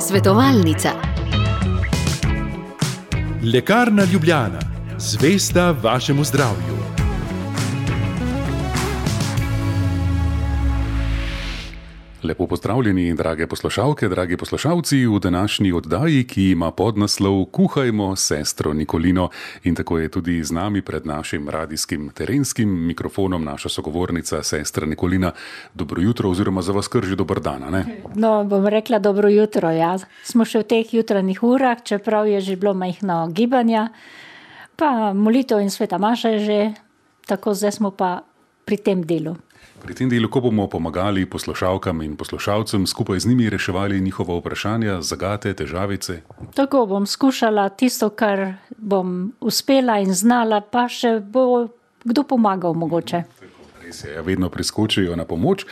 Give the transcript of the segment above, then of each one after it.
Svetovalnica. Lekarna Ljubljana, zvesta vašemu zdravju. Lepo pozdravljeni, drage poslušalke, dragi poslušalci, v današnji oddaji, ki ima podnaslov Kuhajmo sestro Nikolino. In tako je tudi z nami pred našim radijskim terenskim mikrofonom naša sogovornica, sestra Nikolina. Dobro jutro, oziroma za vas kar že dober dan. Ne? No, bom rekla dobro jutro. Ja. Smo še v teh jutranjih urah, čeprav je že bilo majhno gibanja, pa molitev in sveta maša je že, tako zdaj smo pa pri tem delu. Pri tem delu, ko bomo pomagali poslušalkam in poslušalcem, skupaj z njimi reševali njihova vprašanja, zagate, težavice. Tako bom skušala tisto, kar bom uspela in znala, pa še bo kdo pomagal mogoče. Res je, ja, vedno priskočijo na pomoč.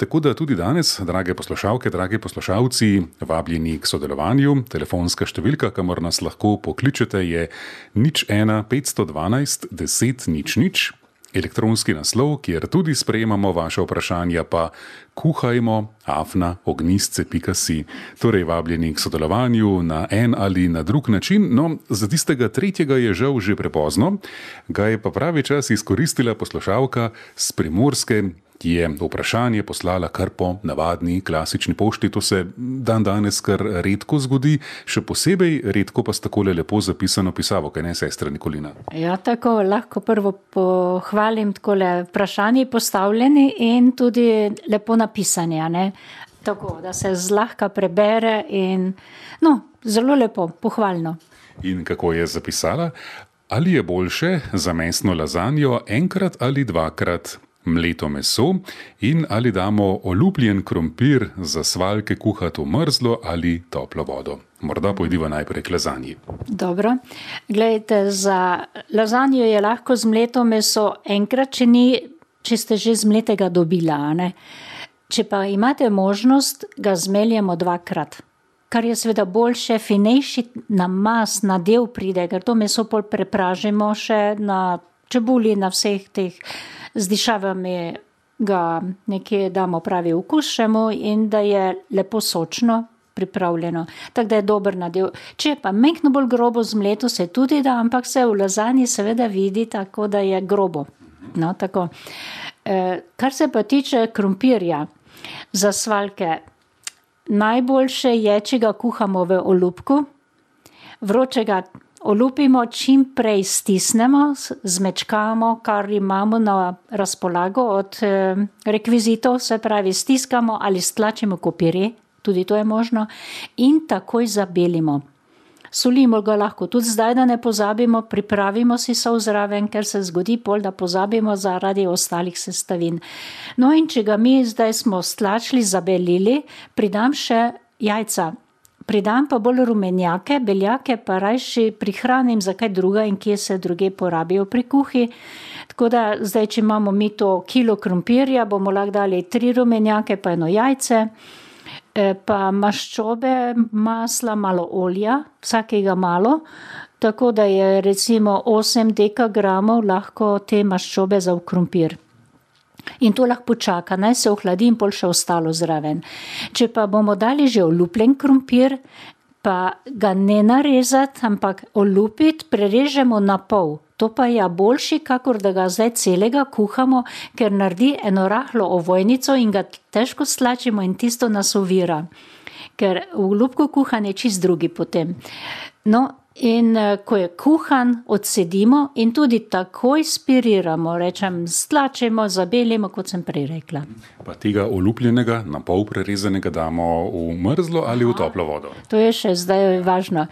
Tako da tudi danes, drage poslušalke, dragi poslušalci, vabljeni k sodelovanju. Telefonska številka, kamor nas lahko pokličete, je nič 1 512 10 nič nič. Elektronski naslov, kjer tudi sprejemamo vaše vprašanja, pa kuhajmo afna ognistce.si. Torej, vabljeni k sodelovanju na en ali na drug način. No, za tistega tretjega je žal že prepozno, ga je pa pravi čas izkoristila poslušalka z primorske, je vprašanje poslala kar po navadni klasični pošti. To se dan danes kar redko zgodi, še posebej redko pa s tako lepo zapisano pisavo, kaj ne sestra Nikolina. Ja, tako lahko prvo pohvalim takole vprašanje postavljeni in tudi lepo napisanje, tako da se zlahka prebere in no, zelo lepo, pohvalno. In kako je zapisala? Ali je boljše za mesno lazanjo enkrat ali dvakrat mleto meso in ali damo olupljen krompir za svalke kuhati v mrzlo ali toplo vodo. Morda pojdiva najprej k lazanji. Dobro. Glejte, za lazanjo je lahko z mleto meso enkrat, če, ni, če ste že z mletega dobila. Ne? Če pa imate možnost, ga zmeljemo dvakrat. Kar je seveda boljše, finejši namaz na del pride, ker to meso pol prepražimo še na čebuli, na vseh teh z dišavami ga nekje damo pravi okušemo in da je lepo sočno pripravljeno. Tako da je dober nadev. Če pa mehko bolj grobo zmleto, se tudi da, ampak se v lazanji seveda vidi tako, da je grobo. No, tako. E, kar se pa tiče krompirja za svalke, najboljše je, če ga kuhamo v olupku, vročega olupimo, čim prej stisnemo, zmečkamo, kar imamo na razpolago od eh, rekvizitov, se pravi, stiskamo ali stlačimo kopiri, tudi to je možno, in takoj zabelimo. Solimo ga lahko tudi zdaj, da ne pozabimo, pripravimo si so zraven, ker se zgodi pol, da pozabimo zaradi ostalih sestavin. No in če ga mi zdaj smo stlačili, zabelili, pridam še jajca pridam pa bolj rumenjake, beljake pa rajši prihranim za kaj druga in kje se druge porabijo pri kuhi. Tako da zdaj, če imamo mi to kilo krompirja, bomo lahko dali tri rumenjake, pa eno jajce, eh, pa maščobe, masla, malo olja, vsakega malo. Tako da je recimo 8 dekagramov lahko te maščobe za v krompir. In to lahko počaka, naj se ohladi in pol še ostalo zraven. Če pa bomo dali že olupljen krompir, pa ga ne narezati, ampak olupiti, prerežemo na pol. To pa je boljši, kakor da ga zdaj celega kuhamo, ker naredi eno rahlo ovojnico in ga težko slačimo in tisto nas ovira. Ker v olupku kuhanje je čist drugi potem. No, In eh, ko je kuhan, odsedimo in tudi takoj spiriramo, rečem, stlačimo, zabelimo, kot sem prej rekla. Pa tega olupljenega, na pol prerezanega, damo v mrzlo ali v toplo vodo? To je še zdaj važno.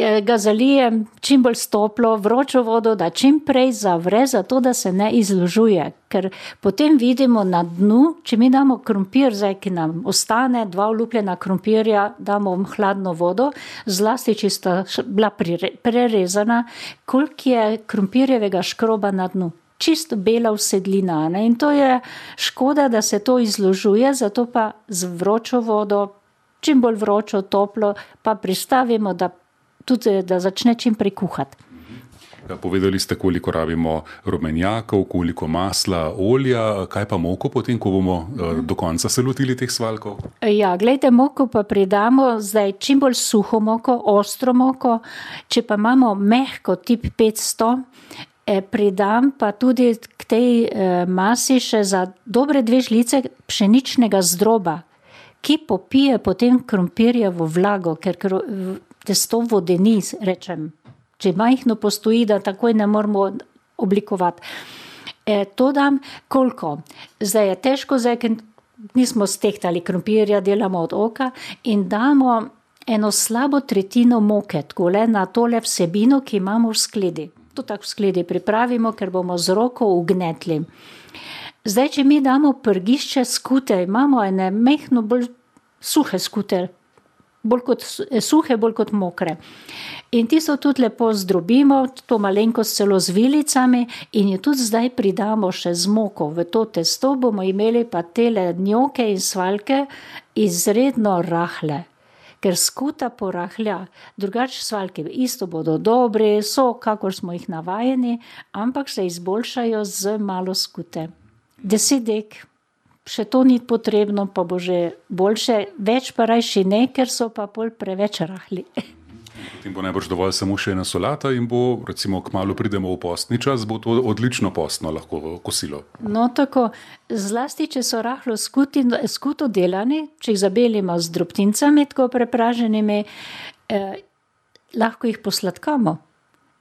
Eh, ga zalijem čim bolj stoplo, vročo vodo, da čim prej zavre, zato da se ne izložuje. Ker potem vidimo na dnu, če mi damo krompir, zdaj ki nam ostane, dva olupljena krompirja, damo v hladno vodo, zlasti če sta bila prerezana, koliko je krompirjevega škroba na dnu. Čisto bela usedlina. Ne? In to je škoda, da se to izložuje, zato pa z vročo vodo, čim bolj vročo, toplo, pa pristavimo, da tudi da začne čim prej kuhati. Ja, povedali ste, koliko rabimo rumenjakov, koliko masla, olja, kaj pa moko, potem, ko bomo uh, do konca se lotili teh svalkov? Ja, gledajte, moko pa pridamo zdaj čim bolj suho moko, ostro moko. Če pa imamo mehko tip 500, eh, pridam pa tudi k tej eh, masi še za dobre dve žlice pšeničnega zdroba, ki popije potem krompirjevo vlago, ker testo vodeni, rečem če majhno postoji, da takoj ne moramo oblikovati. E, to dam koliko? Zdaj je težko, zdaj, nismo stehtali krompirja, delamo od oka in damo eno slabo tretjino moke, tako le na tole vsebino, ki imamo v skledi. To tako v skledi pripravimo, ker bomo z roko ugnetli. Zdaj, če mi damo prgišče skute, imamo ene mehno bolj suhe skute, bolj kot suhe, bolj kot mokre. In ti so tudi lepo zdrobimo, to malenkost celo z vilicami, in jo tudi zdaj pridamo še z moko. V to testo bomo imeli pa tele njoke in svalke izredno rahle. Ker skuta porahlja, drugače svalke isto bodo dobre, so, kakor smo jih navajeni, ampak se izboljšajo z malo skute. Desetek, še to ni potrebno, pa bo že boljše, več pa rajši ne, ker so pa pol preveč rahli. Potem bo najbrž dovolj samo še ena solata in bo, recimo, kmalo pridemo v postni čas, bo to odlično postno lahko kosilo. No, tako, zlasti, če so rahlo skuti, skuto delani, če jih zabelimo z drobtincami, tako prepraženimi, eh, lahko jih posladkamo.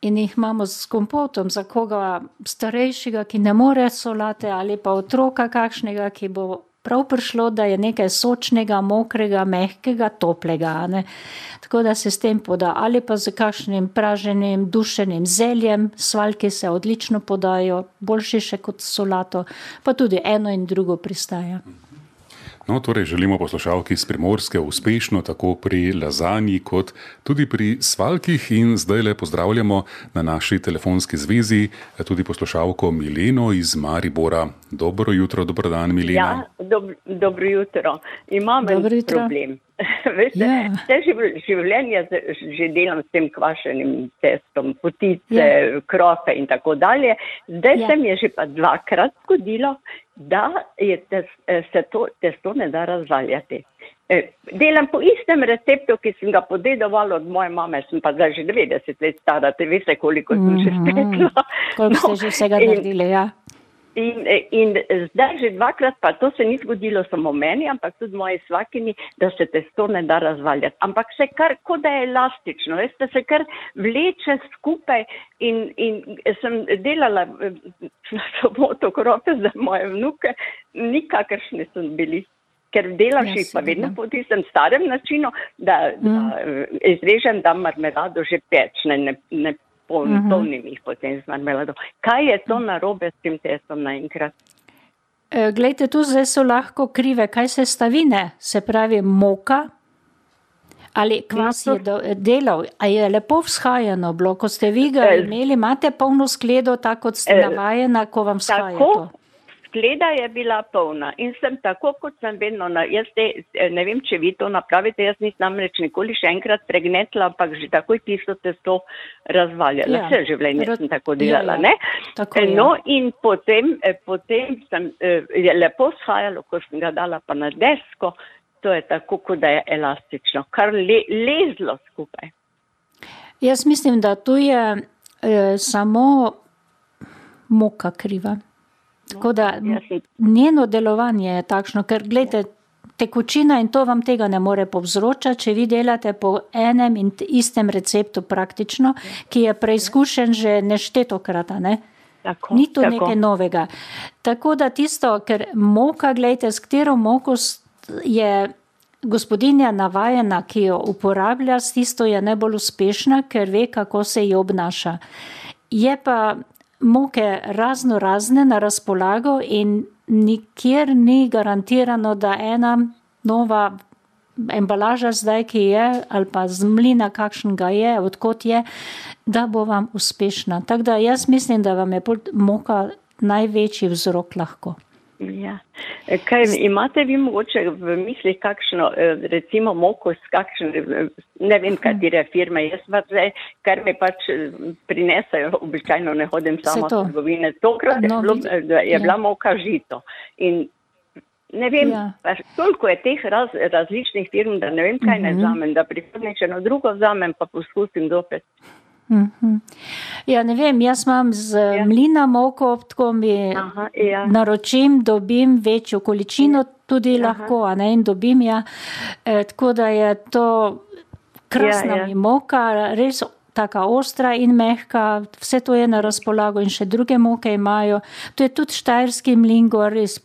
In jih imamo s kompotom za koga starejšega, ki ne more solate, ali pa otroka kakšnega, ki bo prav prišlo, da je nekaj sočnega, mokrega, mehkega, toplega. Ne? Tako da se s tem poda, ali pa z kakšnim praženim, dušenim zeljem, svalke se odlično podajo, boljše še kot solato, pa tudi eno in drugo pristaja. No, torej želimo poslušalki iz Primorske uspešno tako pri lazanji, kot tudi pri svalkih. In zdaj le pozdravljamo na naši telefonski zvezi tudi poslušalko Mileno iz Maribora. Dobro jutro, dobro dan, Milena. Ja, dob dobro jutro. Imam Dobro en jutro. problem. Veste, Ja. Vse živ- življenje z- že delam s tem kvašenim testom, potice, Ja. krofe in tako dalje. Zdaj Ja. se mi je že pa dvakrat zgodilo, da je tes, eh, se to testo ne da razvaljati. Eh, Delam po istem receptu, ki sem ga podedovala od moje mame, sem pa zdaj že 90 let stara, te veste, koliko sem že Mhm. spekla. Koliko ste že vsega naredili? Ja. In, in zdaj že dvakrat, pa to se ni zgodilo samo meni, ampak tudi moji svakini, da se testo ne da razvaljati. Ampak se kar, kot da je elastično, veste, se kar vleče skupaj in, in sem delala eh, soboto krope za moje vnuke, nikakršni so bili. Ker delam Ja, jih pa vedno po tistem starem načinu, da, Mm. da eh, izrežem, da marmelado že pečne, ne, ne polnim, Mhm. polnim jih potem z marmelado. Kaj je to narobe s tem testom naenkrat? E, Glejte, tu zdaj so lahko krive, kaj se stavine, se pravi moka. Ali kvas No, je do- delal, a je lepo vzhajano bilo, ko ste vi ga Eh, imeli, imate polno skledo, tako kot ste eh, navajena, ko vam vzhaja Tako, to. Skleda je bila polna in sem tako, kot sem vedno, na, jaz te, ne vem, če vi to napravite, jaz nisem namreč nikoli še enkrat pregnetla, ampak že takoj tisto testo razvaljala. Ja, Vse življenje rad- sem tako delala, ja, ja. ne? Tako Eh, je. No, in potem, eh, potem sem, eh, je lepo shajalo, ko sem ga dala pa na desko, to je tako, kot da je elastično, kar le, lezlo skupaj. Jaz mislim, da tu je e, samo moka kriva. Tako da sem- njeno delovanje je takšno, ker gledajte, tekočina in to vam tega ne more povzročati, če vi delate po enem in istem receptu praktično, ki je preizkušen že neštetokrat. Ne? Tako, Ni to tako. nekaj novega. Tako da tisto, ker moka, gledajte, s katero moko je gospodinja navajena, ki jo uporablja, s tisto je najbolj uspešna, ker ve, kako se jo obnaša. Je pa moke razno razne na razpolago in nikjer ni garantirano, da ena nova embalaža zdaj, ki je, ali pa z mlina, kakšen ga je, odkot je, da bo vam uspešna. Tako da jaz mislim, da vam je moka največji vzrok lahko. Ja. Kaj, imate vi mogoče v mislih kakšno, eh, recimo moko s kakšen, eh, ne vem katere firme, jaz pa zdaj, kar me pač prinesajo, običajno ne hodim samo to. v trgovine, tokrat No, je, bilo, je ja. bila moka žito. In ne vem, Ja. toliko je teh raz, različnih firm, da ne vem, kaj ne Mhm. vzamem, da prihodnjič eno drugo vzamem, pa poskusim zopet. Mhm. Ja, ne vem, jaz imam z ja. mlina moko, tako mi Aha, ja. naročim, dobim večjo količino, tudi Aha. lahko, ne, in dobim ja. E, tako da je to krasna Ja, ja. mi moka, res taka ostra in mehka, vse to je na razpolago in še druge moke imajo. To je tudi štajerski mlin, gor iz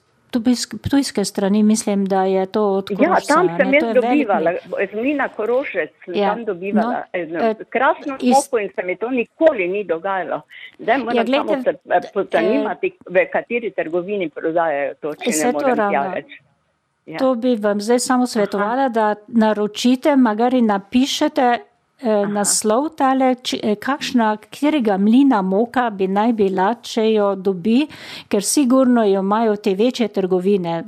ptujske strani, mislim, da je to od Ja, tam sem jaz dobivala, mlin. z Mlina Korošec Ja, tam dobivala no, eno eh, krasno iz- moko in se mi to nikoli ni dogajalo. Zdaj moram Ja, ja, samo se eh, pozanimati, v kateri trgovini prodajajo to, če ne to morem več. Ja. To bi vam zdaj samo svetovala, da naročite, magari napišete eh, naslov tale, či, eh, kakšna, katerega mlina moka bi naj bila, če jo dobi, ker sigurno jo imajo te večje trgovine.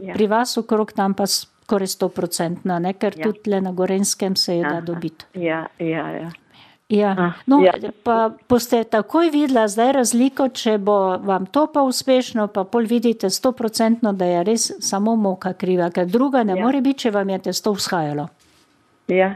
Ja. Pri vas okrog tam pa skoraj 100%, ne, ker Ja. tudi le na Gorenskem se je da Aha. dobiti. Ja, ja, ja. Ja. Ah, No, ja. pa boste takoj videla zdaj razliko, če bo vam to pa uspešno, pa pol vidite 100%, da je res samo moka kriva, ker druga ne Ja. more biti, če vam je testo vzhajalo. ja.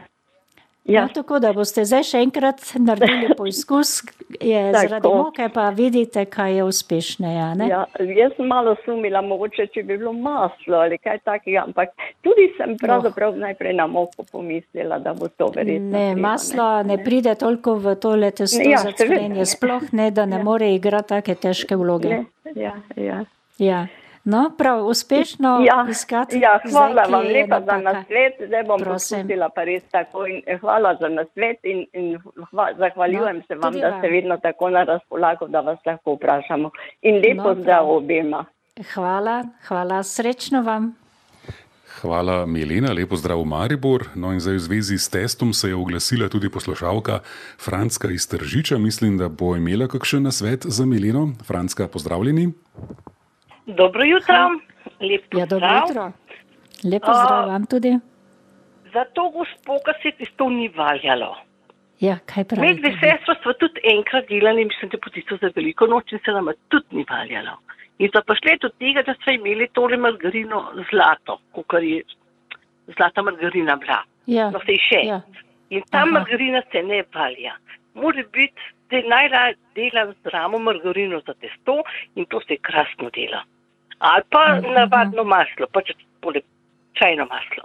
Ja. Ja. No, tako da boste zdaj še enkrat naredili poizkus, je zaradi moke pa vidite, kaj je uspešneje. ne? Ja, jaz sem malo sumila, mogoče če bi bilo maslo ali kaj takega, ampak tudi sem pravzaprav najprej na moko pomislila, da bo to verjetno. Ne, treba, maslo ne pride toliko v tole testo Ja, za cvrenje, ne. sploh ne, da ne Ja. more igrati take težke vloge. Ne, ja, ja. Ja. No, prav, uspešno Ja, iskati. ja, hvala zdaj, vam lepa za napaka. nasvet, zdaj bom Prosim. poskusila pa res tako in eh, hvala za nasvet in, in hva, zahvaljujem No, se vam, da vam. ste vedno tako na razpolago, da vas lahko vprašamo. In lepo No, no, prav. zdrav obema. Hvala, hvala, srečno vam. Hvala, Milena, lepo zdrav Maribor. No in zdaj v zvezi s testom se je oglasila tudi poslušalka Franska iz Tržiča. Mislim, da bo imela kakšen nasvet za Mileno. Franska, pozdravljeni. Dobro jutro, lep Ja, dobro pozdrav. jutro. Lepo zdrav vam tudi. Za to gospo, ki se ti to ni valjalo. Ja, kaj Med pravite? veselstvo smo tudi enkrat delali, mislim, da potico za veliko noč in se nam tudi ni valjalo. In so pa šli do tega, da so imeli tole margarino zlato, kot je zlata margarina bila. Ja, No, se še. ja. In ta Aha. margarina se ne valja. Mora biti, da najraje delam z ramo margarino za testo in to se krasno dela. Ali pa Mhm. navadno maslo, pač poleg čajno maslo.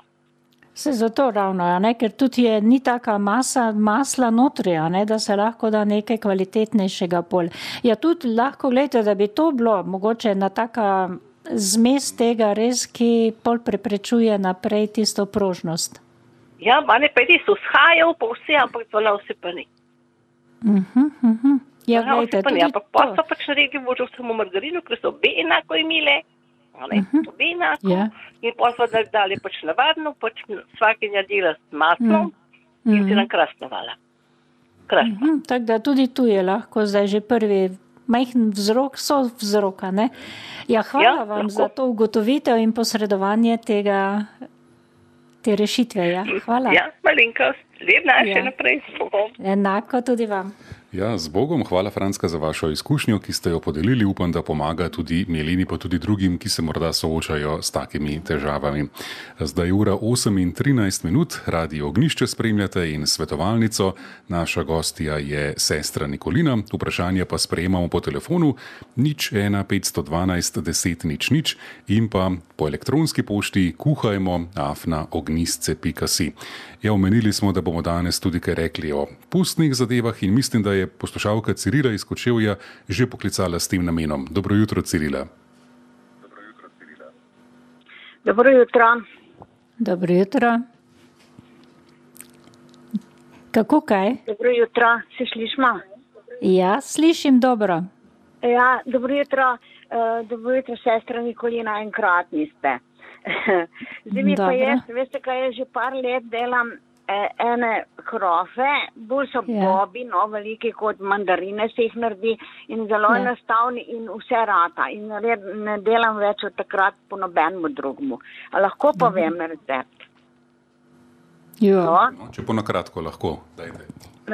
Se zato ravno, a ne, ker tudi je, ni taka masa masla notri, a ne, da se lahko da nekaj kvalitetnejšega pol. Ja, tudi lahko gledate, da bi to bilo mogoče ena taka zmes tega res, ki pol preprečuje naprej tisto prožnost. Ja, mane pa res vzhajajo po vse, ampak zvona vse pa ni. Mhm, mhm. Ja, Zvona gledajte, pa tudi ampak pa so pač naredili možno samo margarino, ker so obe enako imele. Ne, obe enako. Ja. In pa so dali pač navadno, pač vsakinja dela s maslom Mm. in se Mhm. nam krasno vala. Krasno. Mhm, Tako da tudi tu je lahko zdaj že prvi majhen vzrok, so vzroka. Ne? Ja, hvala Ja, vam lahko. za to ugotovitev in posredovanje tega, te rešitve. Ja. Hvala. Ja, malenkost. Lep dan še Ja. naprej. s Bogom. Enako tudi vam. Ja, z Bogom, hvala Franska za vašo izkušnjo, ki ste jo podelili. Upam, da pomaga tudi Mileni, pa tudi drugim, ki se morda soočajo s takimi težavami. Zdaj je ura 8 in 13 minut, radio Ognišče spremljate in svetovalnico. Naša gostja je sestra Nikolina. Vprašanje pa sprejemamo po telefonu nič 1 512 10 nič nič in pa po elektronski pošti kuhajmo afna ognistce.si. Ja, omenili smo, da bomo danes tudi kaj rekli o pustnih zadevah in mislim, da je poslušalka Cirila iz Kočevja že poklicala s tem namenom. Dobro jutro, Cirila. Dobro jutro. Dobro jutro. Kako kaj? Dobro jutro, se slišimo? Ja, slišim dobro. Ja, dobro jutro, uh, dobro jutro, sestra Nikolina, enkrat niste. Zdaj mi pa Dobro. jaz, veste, kaj jaz že par let delam ene krofe, bolj so Ja. bobi, no, veliki kot mandarine se jih naredi in zelo Ja. enostavni in vse rata. In red, ne delam več od takrat po nobenemu drugemu. A lahko Mhm. povem recept? Jo, No? No, če po na kratko lahko, dajte.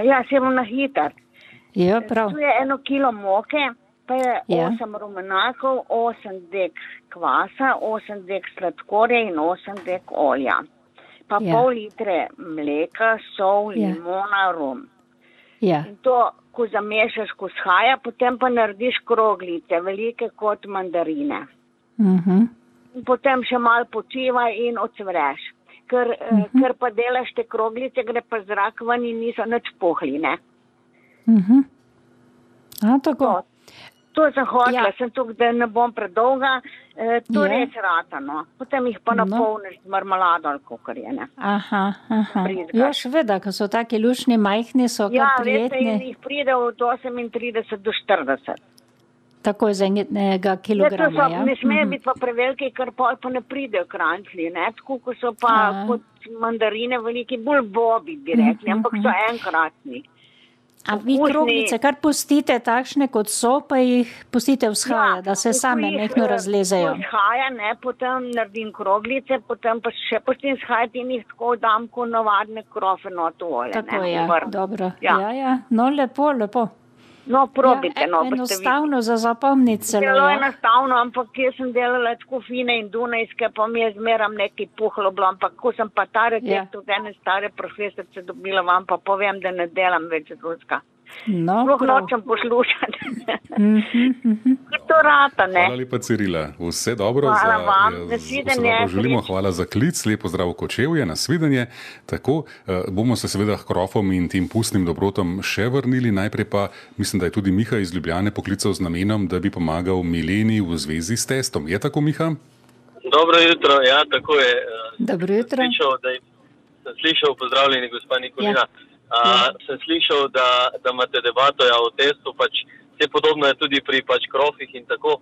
Ja, se bom na hiter. jo, prav. Tu je eno kilo moke, pa je Ja. 8 rumenakov, 8 dek kvasa, 8 dek sladkorja in 8 dek olja. Pa Ja. pol litre mleka, sol, Ja. limona, rum. Ja, In to, ko zamešaš, ko shaja, potem pa narediš kroglice, velike kot mandarine. mhm. In potem še malo počivaj in odsvreš. Ker, uh Mhm. -huh. ker pa delaš te kroglice, gre pa zrak ven in niso nič pohline. Mhm. A, tako. To, to sem hotela, Ja. ja. sem tukaj, da ne bom predolga. E, to Ja. je res ratano. Potem jih pa No. napolniš z marmelado ali kako je. Ne? Aha, aha. Jo, seveda, ko so taki lušni, majhni, so Ja, veste, in jih pride od 38 do 40. Tako iz enega Ja, kilograma. so, Ja? ne smejo Mhm. biti pa preveliki, ker pa ne pridejo krančli, ne? tako kot so pa A. kot mandarine veliki, bolj bobi bi rekli, Mhm, ampak so enkratni. A vi Okusni- kroglice kar pustite takšne, kot so, pa jih pustite vzhaja, ja, da se ko same jih, mehko eh, razlezejo. Ko shaja, ne, potem naredim kroglice, potem pa še pustim shajati in jih tako dam kot navadne krofe not v olje. Tako ne, je, vrh. dobro. Ja. Ja. ja, ja, no lepo, lepo. No, probite, ja, no, boste videli. enostavno za zapomniti celo. Zelo Ja. enostavno, ampak jaz sem delala tako fine in dunajske, pa mi je zmeram nekaj puhlo bilo, ampak ko sem pa ta recept ja. od ene stare profesorice dobila, vam pa povem, da ne delam več ruska. No, Sploh nočem poslušati. Mhm, mhm. to rata, ne. Hvala lepa, Cirila. Vse dobro. Hvala za, vam. ja, Nasvidenje. želimo. Hvala za klic, lepo zdrav kočevje, nasvidenje. Tako eh, bomo se seveda k krofom in tem pustnim dobrotom še vrnili. Najprej pa mislim, da je tudi Miha iz Ljubljane poklical z namenom, da bi pomagal Mileni v zvezi s testom. Je tako, Miha? Dobro jutro, ja, tako je. eh, Dobro jutro. Slišal, da je, sem slišal, pozdravljeni, gospa Nikolina. Ja. Uh, sem slišal, da, da imate debato ja, o testu, pač vse podobno je tudi pri pač krofih in tako.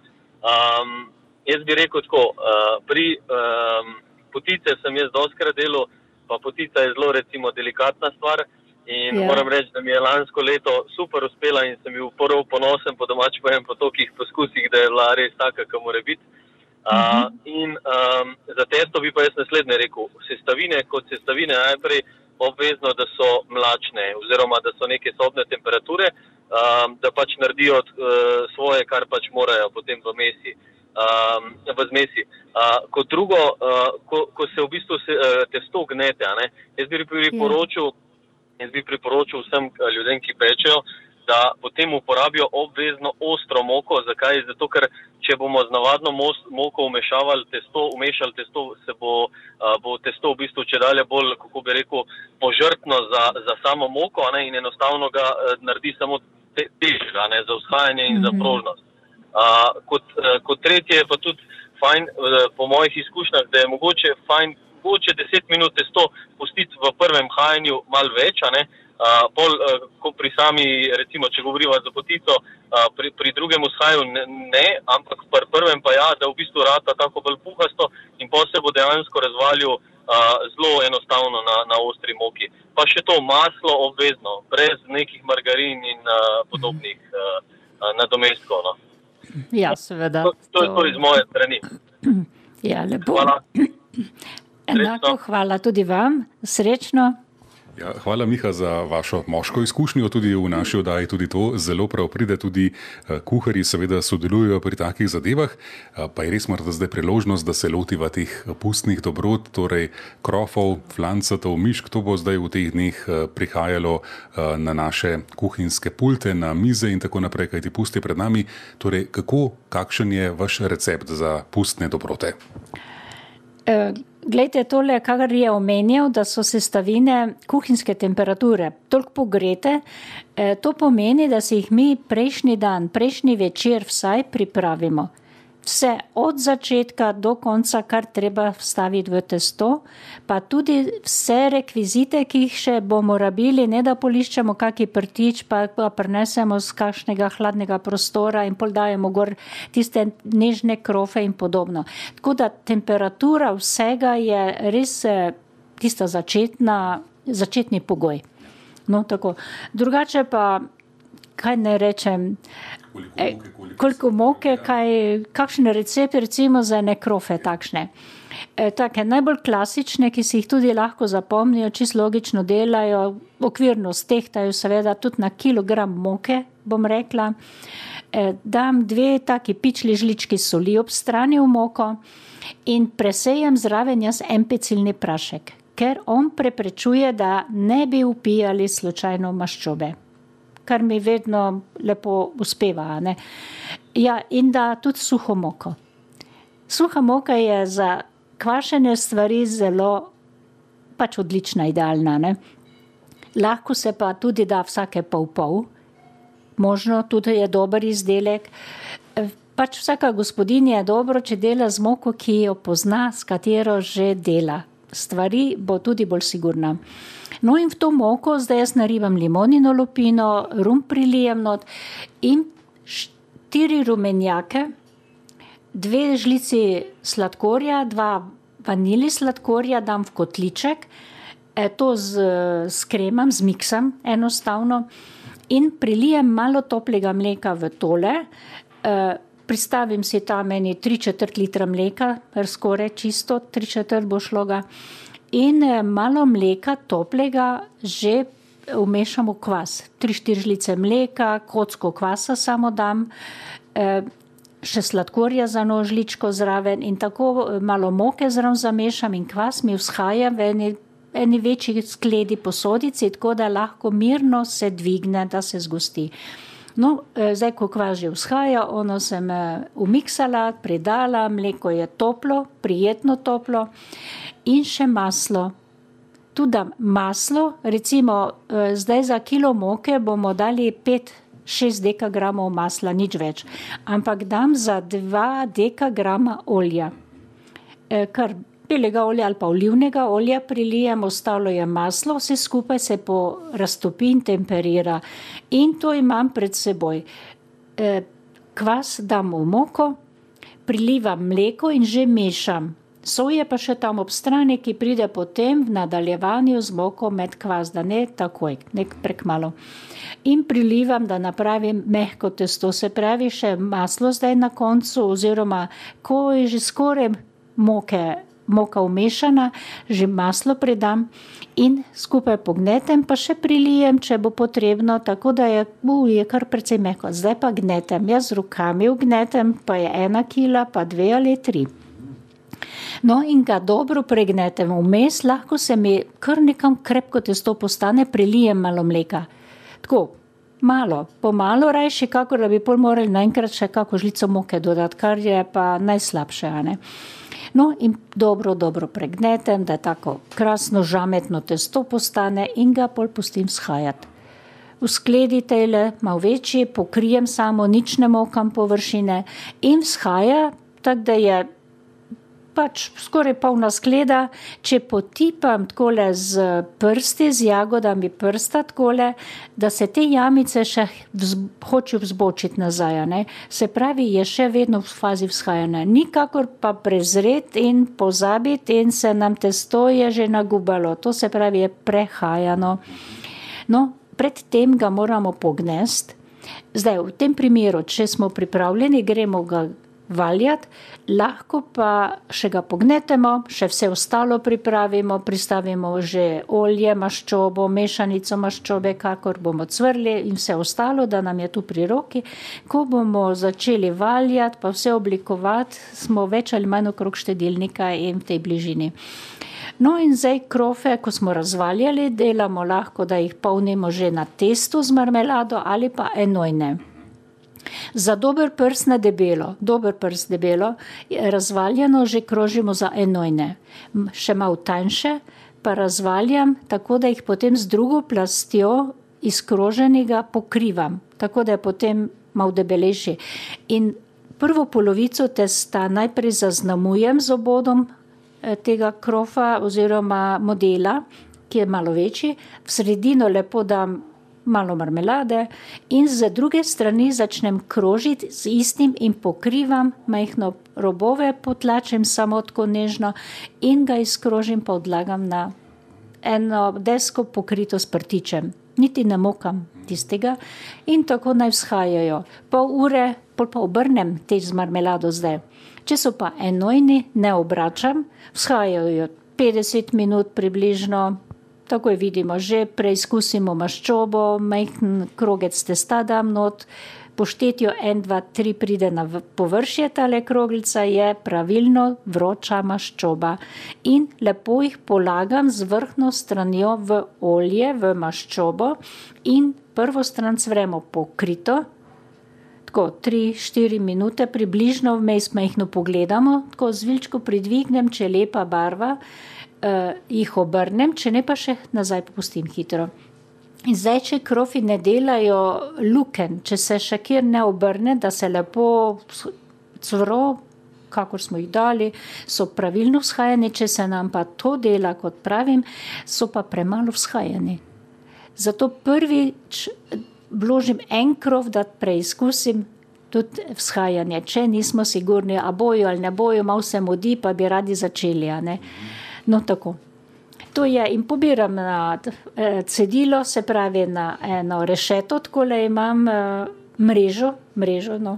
Um, jaz bi rekel tako, uh, pri um, potice sem jaz doskrat delal, pa potica je zelo recimo delikatna stvar. In Ja. ja. moram reči, da mi je lansko leto super uspela in sem bil prvo ponosen, po domač povem, po tolikih poskusih, da je bila res taka, kot mora biti. Uh, in um, za testo bi pa jaz naslednje rekel. Sestavine kot sestavine najprej obvezno, da so mlačne oziroma da so neke sobne temperature, um, da pač naredijo uh, svoje, kar pač morajo potem v mesi. Um, v zmesi. Uh, kot drugo, uh, ko, ko se v bistvu se, uh, testo gnete, jaz bi priporočil, jaz bi priporočil vsem eh, ljudem, ki pečejo, da potem uporabijo obvezno ostro moko. Zakaj? Zato, ker če bomo z navadno mos, moko umešavali testo, umešali testo, se bo, a, bo testo v bistvu če dalje bolj, kako bi rekel, požrtno za, za samo moko a ne, in enostavno ga eh, naredi samo te, težga ne, za vzhajanje in za prožnost. A, kot, eh, kot tretje je pa tudi fajn, eh, po mojih izkušnjah, da je mogoče fajn, mogoče 10 minut testo pustiti v prvem hajanju malo več, ne, Uh, pol, uh, pri sami, recimo, če govorimo za potico, uh, pri, pri drugem vzhaju ne, ne, ampak pri prvem pa ja, da v bistvu rata tako bolj puhasto in pa se bo dejansko razvalil uh, zelo enostavno na, na ostri moki. Pa še to maslo obvezno, brez nekih margarin in uh, podobnih uh, nadomestkov. No. Ja, seveda. To, to je to iz moje strani. Ja, lepo. Hvala. Enako hvala tudi vam. Srečno. Ja, hvala, Miha, za vašo moško izkušnjo. Tudi v naši oddaji tudi to zelo prav pride. Tudi eh, kuharji seveda sodelujejo pri takih zadevah. Eh, Pa je res morda zdaj priložnost, da se lotiva teh pustnih dobrot, torej krofov, flancatov, mišk. To bo zdaj v teh dneh eh, prihajalo eh, na naše kuhinjske pulte, na mize in tako naprej, kajti pust je pred nami. Torej, kako, kakšen je vaš recept za pustne dobrote? Eh, Glejte, tole, kar je omenjal, da so sestavine kuhinjske temperature toliko pogrete, eh, to pomeni, da si jih mi prejšnji dan, prejšnji večer vsaj pripravimo. Vse od začetka do konca, kar treba vstaviti v testo, pa tudi vse rekvizite, ki jih še bomo rabili, ne da poliščemo kaki prtič, pa ga prinesemo z kakšnega hladnega prostora in poldajemo gor tiste nežne krofe in podobno. Tako da temperatura vsega je res eh, tista začetna začetni pogoj. No, tako. Drugače pa, kaj ne rečem, e, koliko moke, kaj, kakšne recepte recimo za nekrofe takšne. E, take najbolj klasične, ki si jih tudi lahko zapomnijo, čisto logično delajo, okvirno stehtajo seveda tudi na kilogram moke, bom rekla. E, dam dve taki pičli žlički soli ob strani v moko in presejem zraven jaz en pecilni prašek, ker on preprečuje, da ne bi upijali slučajno maščobe, kar mi vedno lepo uspeva. Ja, in da tudi suho moko. Suha moka je za kvašene stvari zelo pač odlična, idealna. Ne? Lahko se pa tudi da vsake pol pol, možno tudi je dober izdelek pač vsaka gospodinja je dobro, če dela z moko, ki jo pozna, s katero že dela. Stvari bo tudi bolj sigurna. No, in v to moko zdaj jaz naribam limonino lupino, rum prilijem not in štiri rumenjake, dve žlici sladkorja, dva vanili sladkorja dam v kotliček, e, to z, s kremam, z miksam enostavno in prilijem malo toplega mleka v tole. E, pristavim si tam meni tri četrt litra mleka, skoraj čisto, tri četrt bo šlo ga. In eh, malo mleka, toplega, že umešam v kvas. Tri, štiri žlice mleka, kocko kvasa samo dam, eh, še sladkorja za nožličko zraven in tako eh, malo moke zraven zamešam in kvas mi vzhaja v eni, eni večji skledi posodici, tako da lahko mirno se dvigne, da se zgosti. No, e, zdaj, ko kva že vzhaja, ono sem e, umiksala, predala, mleko je toplo, prijetno toplo in še maslo. Tudi maslo, recimo e, zdaj za kilo moke bomo dali 5-6 dekagramov masla, nič več, ampak dam za 2 dekagrama olja, kar belega olja ali pa olivnega olja prilijem, ostalo je maslo, vse skupaj se po raztopi in temperira. In to imam pred seboj. E, kvas dam v moko, prilivam mleko in že mešam. Soje pa še tam ob strani, ki pride potem v nadaljevanju z moko med kvas, da ne takoj, nek prek malo. In prilivam, da napravim mehko testo, se pravi še maslo zdaj na koncu, oziroma ko je že skoraj moke moka umešana, že maslo predam in skupaj pognetem, pa še prilijem, če bo potrebno, tako da je, uh, je kar precej mehko. Zdaj pa gnetem, jaz z rokami ugnetem, pa je ena kila, pa dve ali tri. No, in ga dobro pregnetem, vmes lahko se mi kar nekam krepko testo postane, prilijem malo mleka. Tako, malo, pomalo rajši, kako da bi pol morali naenkrat še kako žlico moke dodati, kar je pa najslabše. No, in dobro, dobro pregnetem, da tako krasno žametno testo postane in ga pol pustim shajati. V skledi tele, malo večji, pokrijem samo, nič ne mokam površine in shaja, tako da je pač skoraj polna skleda, če potipam takole z prsti, z jagodami prsta takole, da se te jamice še vzb hočejo vzbočiti nazaj. Ne? Se pravi, je še vedno v fazi vzhajanja. Nikakor pa prezret in pozabiti in se nam testo je že nagubalo. To se pravi, je prehajano. No, predtem ga moramo pognesti. Zdaj, v tem primeru, če smo pripravljeni, gremo ga valjati, lahko pa še ga pognetemo, še vse ostalo pripravimo, pristavimo že olje, maščobo, mešanico maščobe, kakor bomo cvrli in vse ostalo, da nam je tu pri roki. Ko bomo začeli valjati, pa vse oblikovati, smo več ali manj okrog štedilnika in v tej bližini. No, in zdaj krofe, ko smo razvaljali, delamo lahko, da jih polnimo že na testu z marmelado ali pa enojne. Za dober prst na debelo, dober prst debelo, razvaljeno že krožimo za enojne. Še malo tanjše pa razvaljam, tako da jih potem z drugo plastjo izkroženega pokrivam, tako da je potem malo debelejši. In prvo polovico testa najprej zaznamujem z obodom eh, tega krofa oziroma modela, ki je malo večji, v sredino lepo dam malo marmelade in z druge strani začnem krožiti z istim in pokrivam majhno robove, potlačem samo tako nežno in ga izkrožim, pa odlagam na eno desko pokrito s prtičem, niti ne mokam tistega in tako naj vzhajajo. Pol ure, pol pa obrnem te z marmelado zdaj. Če so pa enojni, ne obračam, vzhajajo 50 minut približno, takoj vidimo, že preizkusimo maščobo, majhen krogec testa dam not, po štetju 1, 2, 3 pride na površje tale kroglica, je pravilno vroča maščoba. In lepo jih polagam z vrhno stranjo v olje, v maščobo in prvo stran cvremo pokrito, tako 3-4 minute, približno vmes majhno pogledamo, tako zvilčko pridvignem, če je lepa barva, jih obrnem, če ne pa še nazaj popustim hitro. In zdaj, če krofi ne delajo luken, če se še kjer ne obrne, da se lepo cvro, kakor smo jih dali, so pravilno vzhajani, če se nam pa to dela, kot pravim, so pa premalo vzhajani. Zato prvič vložim en krov, da preizkusim tudi vzhajanje. Če nismo sigurni, a bojo ali ne bojo, malo se modi, pa bi radi začeli. No, tako to je in pobiram na eh, cedilo, se pravi na eno rešeto, tako le imam eh, mrežo, mrežo no,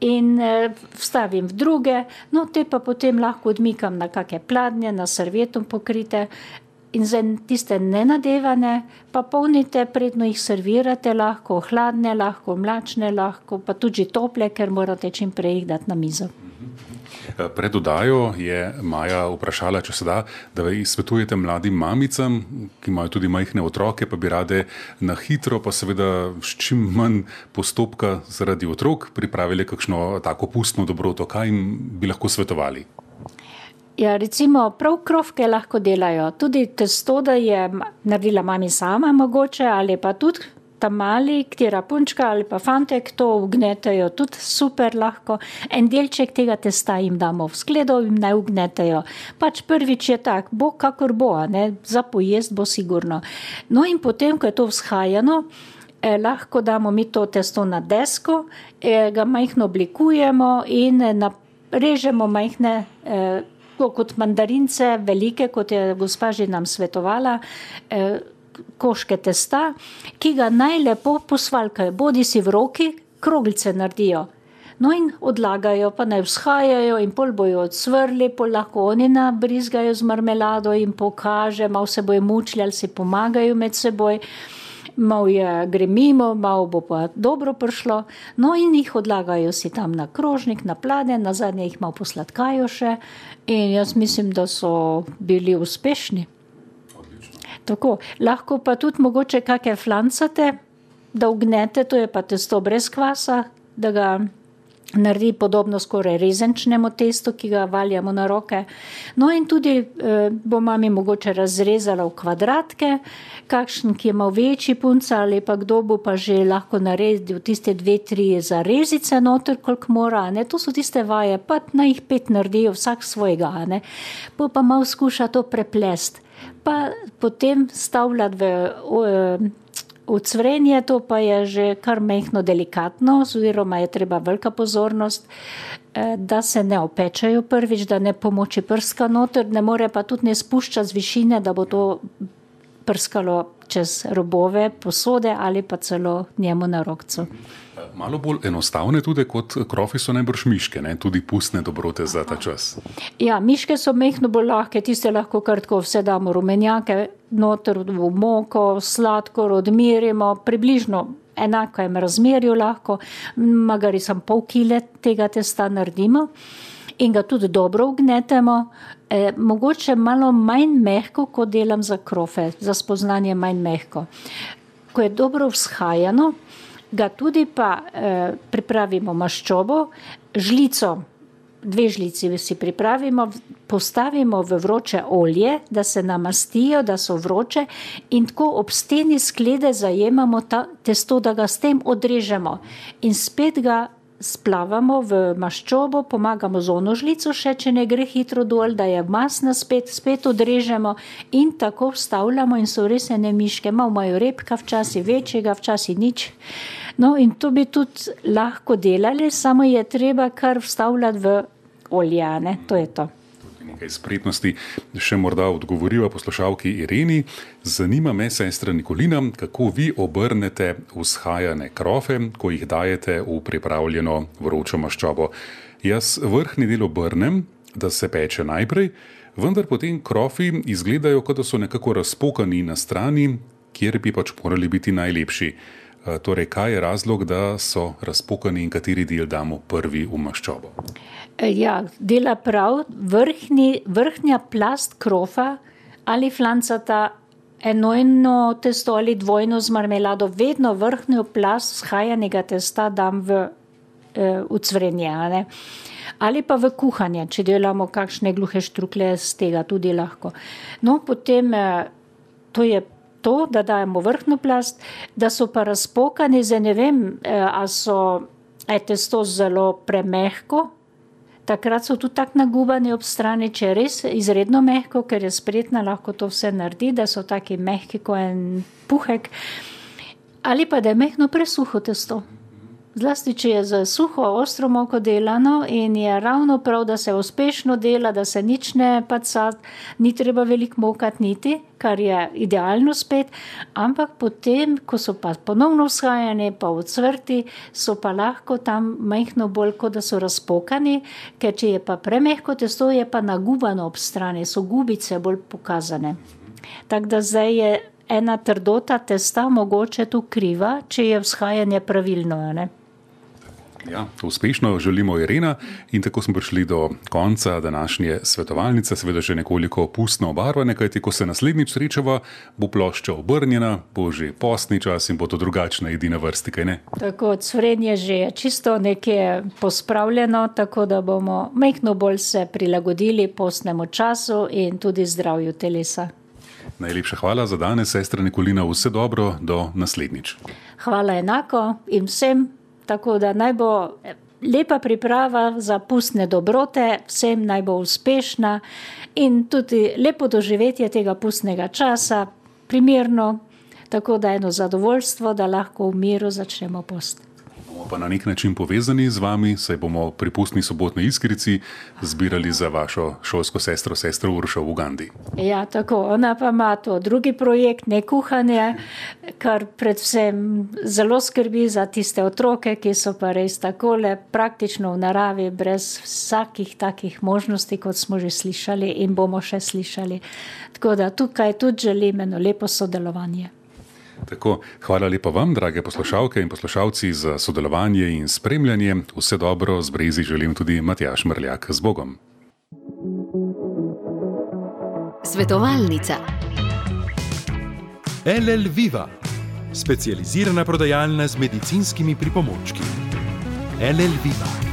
in eh, vstavim v druge, no te pa potem lahko odmikam na kakšne pladnje, na servietom pokrite. In za tiste nenadevane, pa polnite, predno jih servirate, lahko hladne, lahko mlačne, lahko pa tudi tople, ker morate čim prej jih dati na mizo. Eh, pred odajo je Maja vprašala, če se da, da vi svetujete mladim mamicam, ki imajo tudi majhne otroke, pa bi rade na hitro, pa seveda s čim manj postopka zaradi otrok, pripravili kakšno tako pustno dobroto. Kaj jim bi lahko svetovali? Ja, recimo, prav krovke lahko delajo. Tudi testo, da je naredila mami sama, mogoče ali pa tudi ta mali, katera punčka ali pa fantek to ugnetejo, tudi super lahko. En delček tega testa jim damo v skledo in naj ugnetejo. Pač prvič je tak, bo kakor bo, ne? za pojest bo sigurno. No in potem, ko je to vzhajano, eh, lahko damo mi to testo na desko, eh, ga majhno oblikujemo in režemo majhne. Eh, Kot mandarince, velike, kot je gospa že nam svetovala, eh, koške testa, ki ga najlepo posvalkajo, bodi si v roki, kroglice naredijo. No in odlagajo, pa naj vzhajajo in pol bojo odsvrli, pol lahko oni nabrizgajo z marmelado in pokaže, malo se bojo mučili ali si pomagajo med seboj. Mal je gre mimo, malo bo pa dobro prišlo, no in jih odlagajo si tam na krožnik, na plade, na zadnje jih malo posladkajo še in jaz mislim, da so bili uspešni. Tako, lahko pa tudi mogoče kakšne flancate, da ugnete, to je pa testo brez kvasa, da ga naredi podobno skoraj rezenčnemu testu, ki ga valjamo na roke. No in tudi eh, bo mami mogoče razrezala v kvadratke, kakšen, ki je mal večji punca ali pa kdo bo pa že lahko naredil tiste dve, tri zarezice noter, koliko mora, ne, to so tiste vaje, pa naj jih pet naredijo vsak svojega, ne, bo pa mal skuša to preplest pa potem stavljati v ucvrenje, to pa je že kar mehko delikatno, oziroma je treba velika pozornost, eh, da se ne opečajo prvič, da ne pomoči prska noter, ne more pa tudi ne spuščati z višine, da bo to prskalo čez robove posode ali pa celo njemu na rokcu. Malo bolj enostavne tudi kot krofi so najbrž miške, ne? tudi pustne dobrote za ta čas. Ja, miške so mehko bolj lahke, tiste lahko kratko vse damo rumenjake, noter v moko, sladkor odmirimo, približno enako je razmerju lahko, magari sem pol kile tega testa naredimo in ga tudi dobro ugnetemo, eh, mogoče malo manj mehko, kot delam za krofe, za spoznanje manj mehko. Ko je dobro vzhajano, ga tudi pa eh, pripravimo maščobo, žlico, dve žlici si pripravimo, postavimo v vroče olje, da se namastijo, da so vroče, in tako ob steni sklede zajemamo ta testo, da ga s tem odrežemo. In spet ga splavamo v maščobo, pomagamo z ono žlico, še če ne gre hitro dol, da je masna spet, spet odrežemo in tako vstavljamo in so res ene miške, malo imajo repka, včasih večjega, včasih nič. No in to bi tudi lahko delali, samo je treba kar vstavljati v oljane, to je to. Nekaj spretnosti, še morda odgovoriva poslušalki Ireni. Zanima me, sestra Nikolina, kako vi obrnete vzhajane krofe, ko jih dajete v pripravljeno vročo maščobo. Jaz vrhni del obrnem, da se peče najprej, vendar potem krofi izgledajo, kot da so nekako razpokani na strani, kjer bi pač morali biti najlepši. Torej, kaj je razlog, da so razpokani in kateri del damo prvi v maščobo? Ja, dela prav, vrhni, vrhnja plast krofa ali flancata, enojno testo ali dvojno z marmelado, vedno vrhnjo plast shajanega testa dam v, v cvrenje. Ali pa v kuhanje, če delamo kakšne gluhe štrukle, z tega tudi lahko. No, potem to je to, da dajemo vrhno plast, da so pa razpokani, zdaj ne vem, ali so, je testo zelo premehko. Takrat so tudi tako nagubani ob strani, če je res izredno mehko, ker je spretna, lahko to vse naredi, da so taki mehki kot en puhek. Ali pa da je mehko presuho testo. Zlasti, če je za suho, ostro moko delano in je ravno prav, da se uspešno dela, da se nič ne paca, ni treba veliko mokati niti, kar je idealno spet, ampak potem, ko so pa ponovno vzhajani, pa v cvrti, so pa lahko tam majhno bolj, kot da so razpokani, ker če je pa premehko testo, je pa nagubano ob strani, so gubice bolj pokazane. Tako da zdaj je ena trdota testa mogoče tu kriva, če je vzhajanje pravilno, ne. Ja, uspešno želimo Irena in tako smo prišli do konca današnje svetovalnice, seveda že nekoliko pustno obarvane, kajti ko se naslednjič srečava, bo plošča obrnjena, bo že postni čas in bo to drugačna edina vrsti, kaj ne? Tako, cvrenje že je čisto nekje pospravljeno, tako da bomo mehko bolj se prilagodili postnemu času in tudi zdravju telesa. Najlepša hvala za danes, sestra Nikolina, vse dobro, do naslednjič. Hvala enako in vsem. Tako da naj bo lepa priprava za pustne dobrote, vsem naj bo uspešna in tudi lepo doživetje tega pustnega časa, primerno, tako da eno zadovoljstvo, da lahko v miru začnemo post. Bomo pa na nek način povezani z vami, saj bomo pri pustni sobotni iskrici zbirali za vašo šolsko sestro, sestro Uršo v Ugandi. Ja, tako, ona pa ima to drugi projekt, ne kuhanje, kar predvsem zelo skrbi za tiste otroke, ki so pa res takole praktično v naravi, brez vsakih takih možnosti, kot smo že slišali in bomo še slišali. Tako da tukaj tudi želim eno lepo sodelovanje. Tako, hvala lepa vam, drage poslušalke in poslušalci, za sodelovanje in spremljanje. Vse dobro z Brezi želim tudi Matjaš Mrljak z Bogom. Svetovalnica. LL Viva, specializirana prodajalna z medicinskimi pripomočki. LL Viva.